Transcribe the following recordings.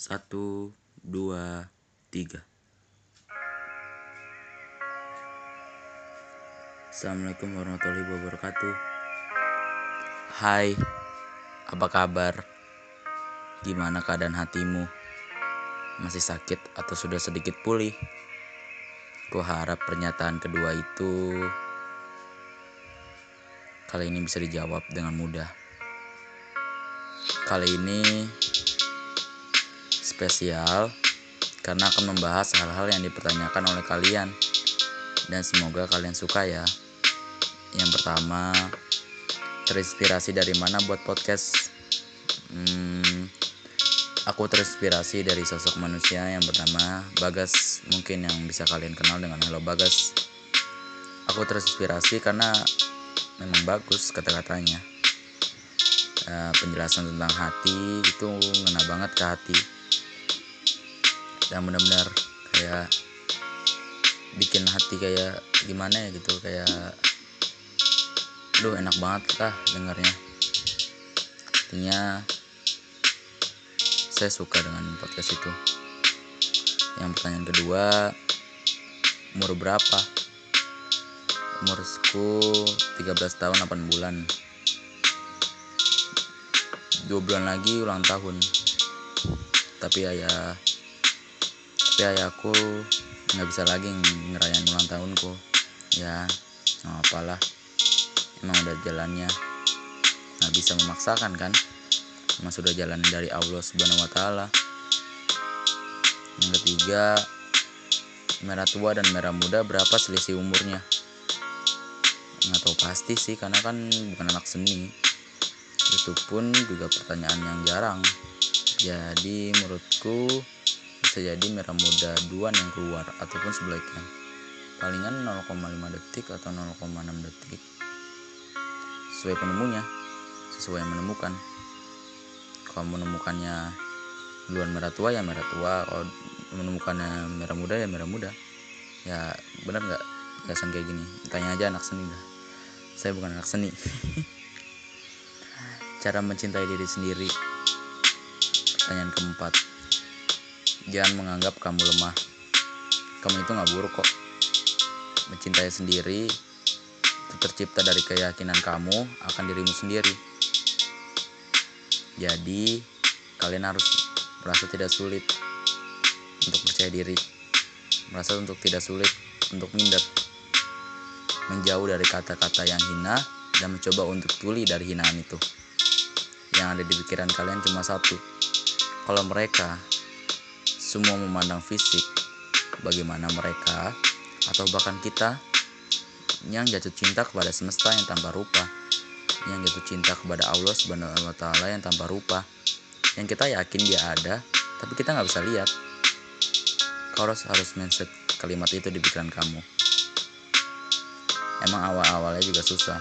Satu, dua, tiga. Assalamualaikum warahmatullahi wabarakatuh. Hai, apa kabar? Gimana keadaan hatimu? Masih sakit atau sudah sedikit pulih? Ku harap pernyataan kedua itu kali ini bisa dijawab dengan mudah. Kali ini spesial karena akan membahas hal-hal yang dipertanyakan oleh kalian dan semoga kalian suka ya. Yang pertama, terinspirasi dari mana buat podcast? Hmm, aku terinspirasi dari sosok manusia yang bernama Bagas, mungkin yang bisa kalian kenal dengan Halo Bagas. Aku terinspirasi karena memang bagus kata-katanya. Uh, penjelasan tentang hati itu ngena banget ke hati yang benar-benar kayak bikin hati kayak gimana ya gitu kayak duh enak banget lah dengarnya. Artinya saya suka dengan podcast itu. Yang pertanyaan kedua umur berapa? Umurku 13 tahun 8 bulan. Dua bulan lagi ulang tahun. Tapi ayah tapi ayahku nggak bisa lagi ngerayain ulang tahunku. Ya nggak apalah. Emang udah jalannya. Nggak bisa memaksakan kan? Emang sudah jalan dari Allah subhanahu wa taala. Yang ketiga merah tua dan merah muda berapa selisih umurnya? Nggak tahu pasti sih karena kan bukan anak seni. Itu pun juga pertanyaan yang jarang. Jadi menurutku bisa jadi merah muda duan yang keluar ataupun sebaliknya palingan 0,5 detik atau 0,6 detik. Sesuai penemunya sesuai yang menemukan. Kalau menemukannya duluan merah tua ya merah tua. Kalau menemukannya merah muda ya merah muda. Ya benar nggak? Biasa kayak gini. Tanya aja anak seni lah saya bukan anak seni. Cara mencintai diri sendiri. Pertanyaan keempat jangan menganggap kamu lemah. Kamu itu nggak buruk kok. Mencintai sendiri itu tercipta dari keyakinan kamu akan dirimu sendiri. Jadi kalian harus merasa tidak sulit untuk percaya diri. Merasa untuk tidak sulit untuk minder. Menjauh dari kata-kata yang hina dan mencoba untuk tuli dari hinaan itu. Yang ada di pikiran kalian cuma satu. Kalau mereka semua memandang fisik, bagaimana mereka atau bahkan kita yang jatuh cinta kepada semesta yang tanpa rupa, yang jatuh cinta kepada Allah Subhanahu wa taala yang tanpa rupa, yang kita yakin dia ada, tapi kita nggak bisa lihat. Kau harus harus mindset kalimat itu di pikiran kamu. Emang awal-awalnya juga susah.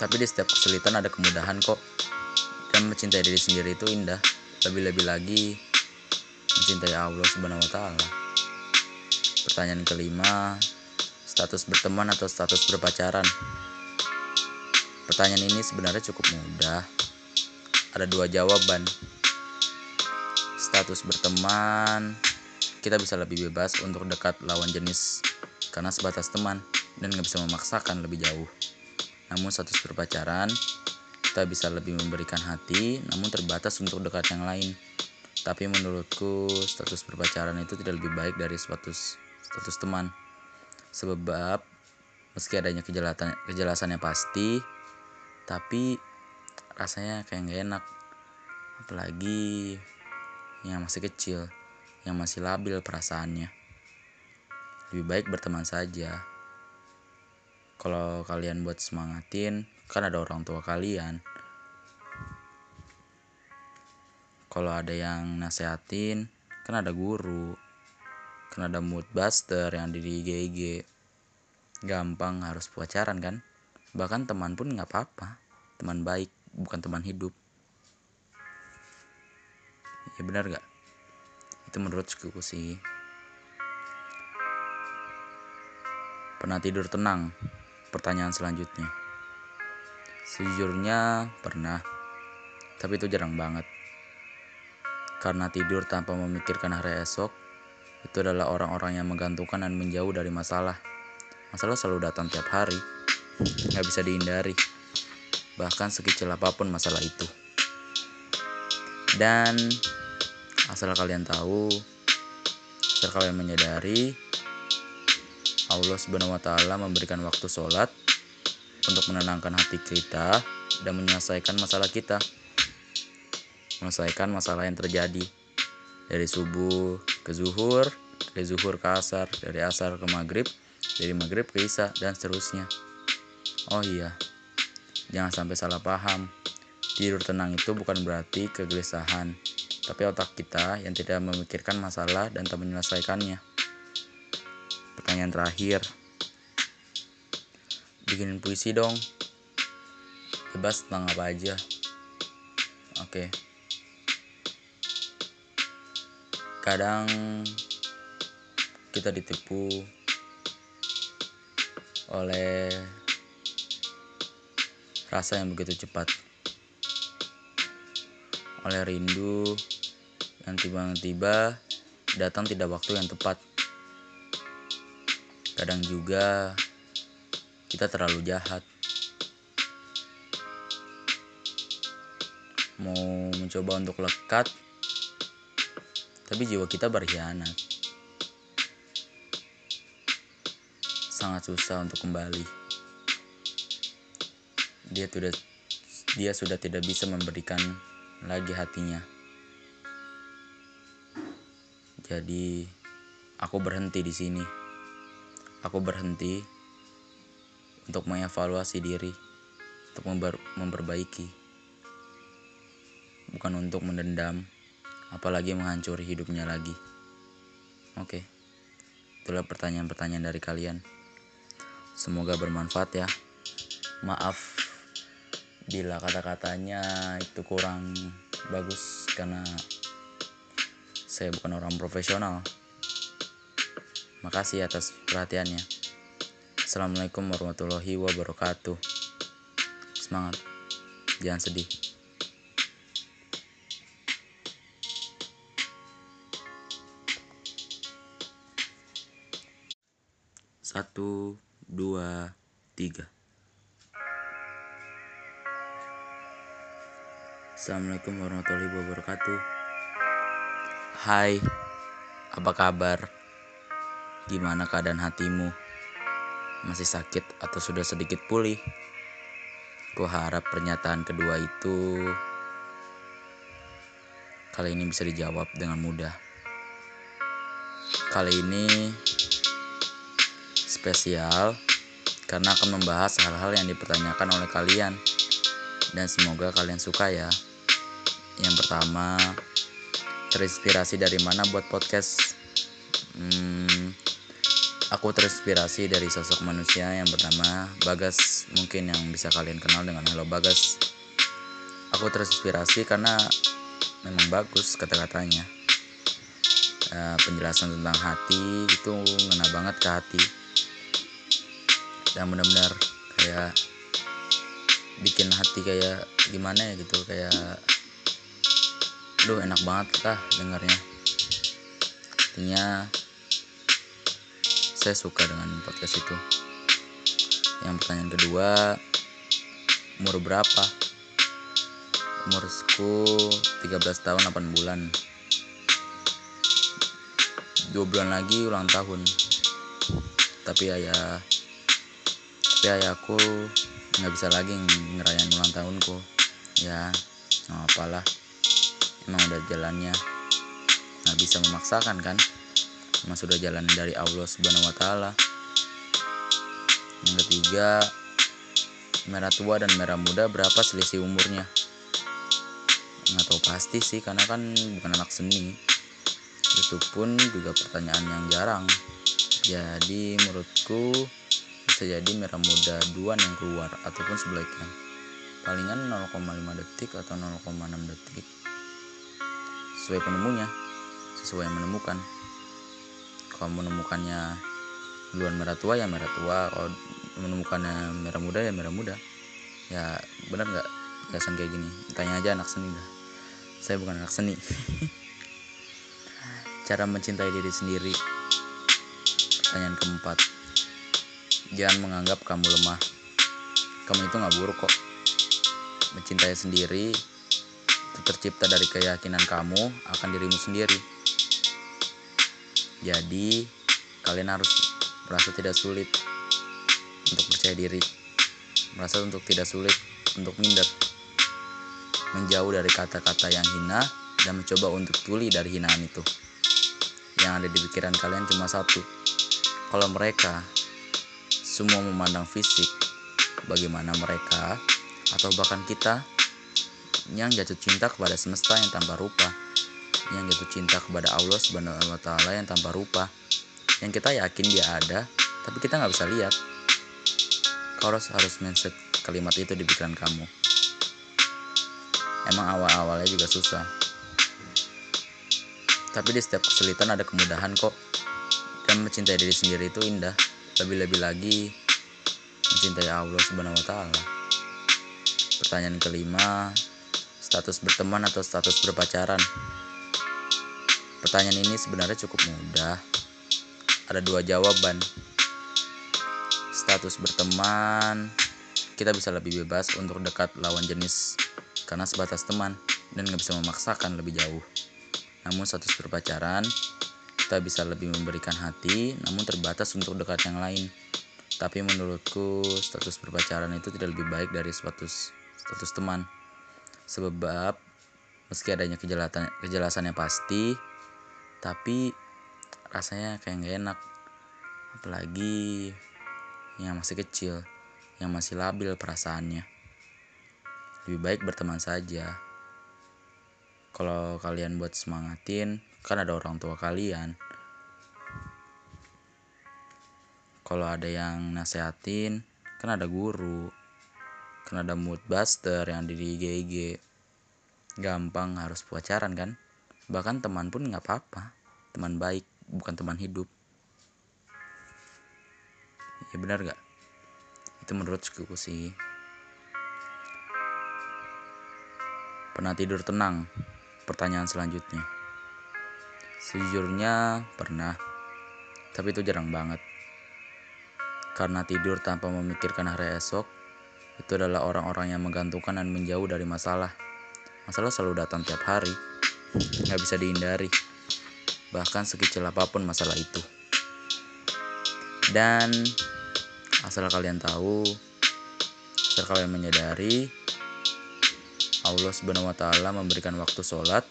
Tapi di setiap kesulitan ada kemudahan kok. Dan mencintai diri sendiri itu indah lebih-lebih lagi mencintai Allah Subhanahu wa taala. Pertanyaan kelima, status berteman atau status berpacaran? Pertanyaan ini sebenarnya cukup mudah. Ada dua jawaban. Status berteman, kita bisa lebih bebas untuk dekat lawan jenis karena sebatas teman dan nggak bisa memaksakan lebih jauh. Namun status berpacaran, kita bisa lebih memberikan hati, namun terbatas untuk dekat yang lain. Tapi menurutku status berpacaran itu tidak lebih baik dari status status teman. Sebab meski adanya kejelasan kejelasannya pasti, tapi rasanya kayak gak enak. Apalagi yang masih kecil, yang masih labil perasaannya. Lebih baik berteman saja kalau kalian buat semangatin kan ada orang tua kalian. Kalau ada yang nasehatin kan ada guru kan ada mood buster yang di IG gampang harus pacaran kan? Bahkan teman pun nggak apa-apa. Teman baik bukan teman hidup. Ya benar gak itu menurutku sih. Pernah tidur tenang? Pertanyaan selanjutnya. Sejujurnya pernah, tapi itu jarang banget. karena tidur tanpa memikirkan hari esok itu adalah orang-orang yang menggantungkan dan menjauh dari masalah. Masalah selalu datang tiap hari, nggak bisa dihindari, bahkan sekecil apa pun masalah itu. Dan asal kalian tahu, asal kalian menyadari, Allah Subhanahu wa Ta'ala memberikan waktu sholat untuk menenangkan hati kita dan menyelesaikan masalah kita menyelesaikan masalah yang terjadi dari subuh ke zuhur, dari zuhur ke asar, dari asar ke maghrib, dari maghrib ke isya, dan seterusnya. Oh iya, jangan sampai salah paham. Tidur tenang itu bukan berarti kegelisahan, tapi otak kita yang tidak memikirkan masalah dan tak menyelesaikannya. Pertanyaan terakhir, bikinin puisi dong. Bebas tentang apa aja. Oke. Okay. kadang kita ditipu oleh rasa yang begitu cepat oleh rindu yang tiba-tiba datang tidak waktu yang tepat kadang juga kita terlalu jahat mau mencoba untuk lekat tapi jiwa kita berkhianat. Sangat susah untuk kembali. Dia sudah dia sudah tidak bisa memberikan lagi hatinya. Jadi aku berhenti di sini. Aku berhenti untuk mengevaluasi diri, untuk memper memperbaiki. Bukan untuk mendendam apalagi menghancuri hidupnya lagi. Oke, itulah pertanyaan-pertanyaan dari kalian. Semoga bermanfaat ya. Maaf bila kata-katanya itu kurang bagus karena saya bukan orang profesional. Makasih atas perhatiannya. Assalamualaikum warahmatullahi wabarakatuh. Semangat, jangan sedih. Satu, dua, tiga. Assalamualaikum warahmatullahi wabarakatuh. Hai, apa kabar? Gimana keadaan hatimu? Masih sakit atau sudah sedikit pulih? Ku harap pernyataan kedua itu kali ini bisa dijawab dengan mudah. Kali ini spesial karena akan membahas hal-hal yang dipertanyakan oleh kalian dan semoga kalian suka ya. Yang pertama, terinspirasi dari mana buat podcast? Hmm, aku terinspirasi dari sosok manusia yang bernama Bagas, mungkin yang bisa kalian kenal dengan Halo Bagas. Aku terinspirasi karena memang bagus kata-katanya. Uh, penjelasan tentang hati itu ngena banget ke hati yang benar-benar kayak bikin hati kayak gimana ya gitu kayak duh enak banget lah dengarnya artinya saya suka dengan podcast itu. Yang pertanyaan kedua umur berapa? Umurku 13 tahun 8 bulan. Dua bulan lagi ulang tahun. Tapi ayah tapi ayahku nggak bisa lagi ngerayain ulang tahunku. Ya nggak apalah emang udah jalannya. Nggak bisa memaksakan kan emang sudah jalan dari Allah subhanahu wa taala. Yang ketiga merah tua dan merah muda berapa selisih umurnya? Nggak tahu pasti sih karena kan bukan anak seni. Itu pun juga pertanyaan yang jarang. Jadi menurutku bisa jadi merah muda duan yang keluar ataupun sebaliknya. Palingan 0,5 detik atau 0,6 detik. Sesuai penemunya sesuai yang menemukan kalau menemukannya duluan merah tua ya merah tua kalau menemukannya merah muda ya merah muda ya benar nggak biasa kayak gini tanya aja anak seni dah saya bukan anak seni cara mencintai diri sendiri. Pertanyaan keempat, jangan menganggap kamu lemah. Kamu itu gak buruk kok. Mencintai sendiri tercipta dari keyakinan kamu akan dirimu sendiri. Jadi, kalian harus merasa tidak sulit untuk percaya diri, merasa untuk tidak sulit untuk minder, menjauh dari kata-kata yang hina dan mencoba untuk tuli dari hinaan itu. Yang ada di pikiran kalian cuma satu, kalau mereka semua memandang fisik, bagaimana mereka? Atau bahkan kita yang jatuh cinta kepada semesta yang tanpa rupa, yang jatuh cinta kepada Allah Subhanahu wa taala yang tanpa rupa, yang kita yakin dia ada, tapi kita nggak bisa lihat. Kau harus harus mindset kalimat itu di pikiran kamu. Emang awal-awalnya juga susah. Tapi di setiap kesulitan ada kemudahan kok. Dan mencintai diri sendiri itu indah. Lebih-lebih lagi mencintai Allah Subhanahu wa taala. Pertanyaan kelima, status berteman atau status berpacaran? Pertanyaan ini sebenarnya cukup mudah. Ada dua jawaban. Status berteman, kita bisa lebih bebas untuk dekat lawan jenis karena sebatas teman dan nggak bisa memaksakan lebih jauh. Namun status berpacaran, kita bisa lebih memberikan hati, namun terbatas untuk dekat yang lain. Tapi menurutku status berpacaran itu tidak lebih baik dari status status teman. Sebab meski adanya kejelasan kejelasannya pasti, tapi rasanya kayak gak enak. Apalagi yang masih kecil, yang masih labil perasaannya. Lebih baik berteman saja. Kalau kalian buat semangatin, kan ada orang tua kalian. Kalau ada yang nasehatin, kan ada guru. Kan ada mood buster yang di IG Gampang harus pacaran kan? Bahkan teman pun nggak apa-apa. Teman baik, bukan teman hidup. Ya benar gak? Itu menurutku sih. Pernah tidur tenang? Pertanyaan selanjutnya. Sejujurnya pernah, tapi itu jarang banget. Karena tidur tanpa memikirkan hari esok, itu adalah orang-orang yang menggantungkan dan menjauh dari masalah. Masalah selalu datang tiap hari, nggak bisa dihindari. Bahkan sekecil apa pun masalah itu. Dan asal kalian tahu, asal kalian menyadari, Allah Subhanahu wa taala memberikan waktu sholat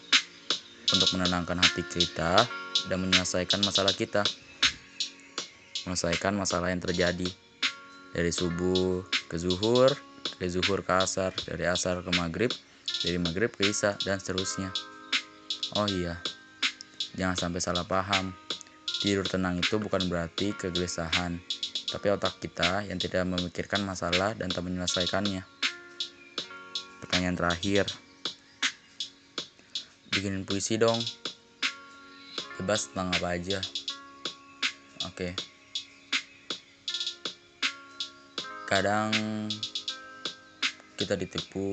untuk menenangkan hati kita dan menyelesaikan masalah kita. Menyelesaikan masalah yang terjadi dari subuh ke zuhur, dari zuhur ke asar, dari asar ke maghrib, dari maghrib ke isya dan seterusnya. Oh iya, jangan sampai salah paham. Tidur tenang itu bukan berarti kegelisahan, tapi otak kita yang tidak memikirkan masalah dan tak menyelesaikannya. Pertanyaan terakhir, bikinin puisi dong. Bebas tentang apa aja. Oke. Kadang kita ditipu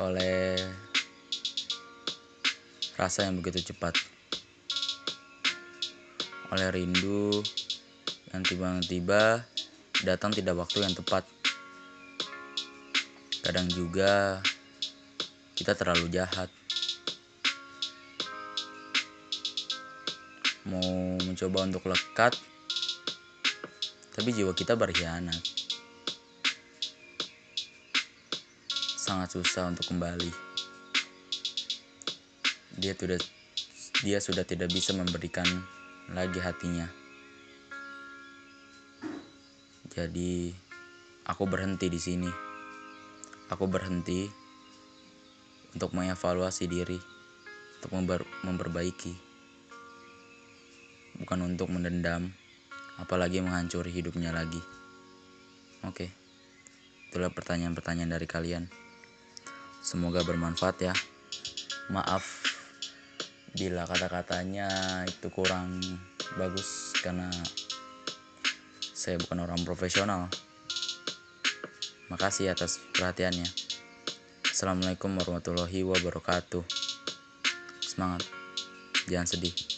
oleh rasa yang begitu cepat. Oleh rindu yang tiba-tiba datang tidak waktu yang tepat. Kadang juga kita terlalu jahat. Mau mencoba untuk lekat tapi jiwa kita berkhianat. Sangat susah untuk kembali. Dia sudah dia sudah tidak bisa memberikan lagi hatinya. Jadi aku berhenti di sini. Aku berhenti untuk mengevaluasi diri, untuk memper memperbaiki. Bukan untuk mendendam, apalagi menghancuri hidupnya lagi. Oke. Itulah pertanyaan-pertanyaan dari kalian. Semoga bermanfaat ya. Maaf bila kata-katanya itu kurang bagus karena saya bukan orang profesional. Makasih atas perhatiannya. Assalamualaikum warahmatullahi wabarakatuh. Semangat. jangan sedih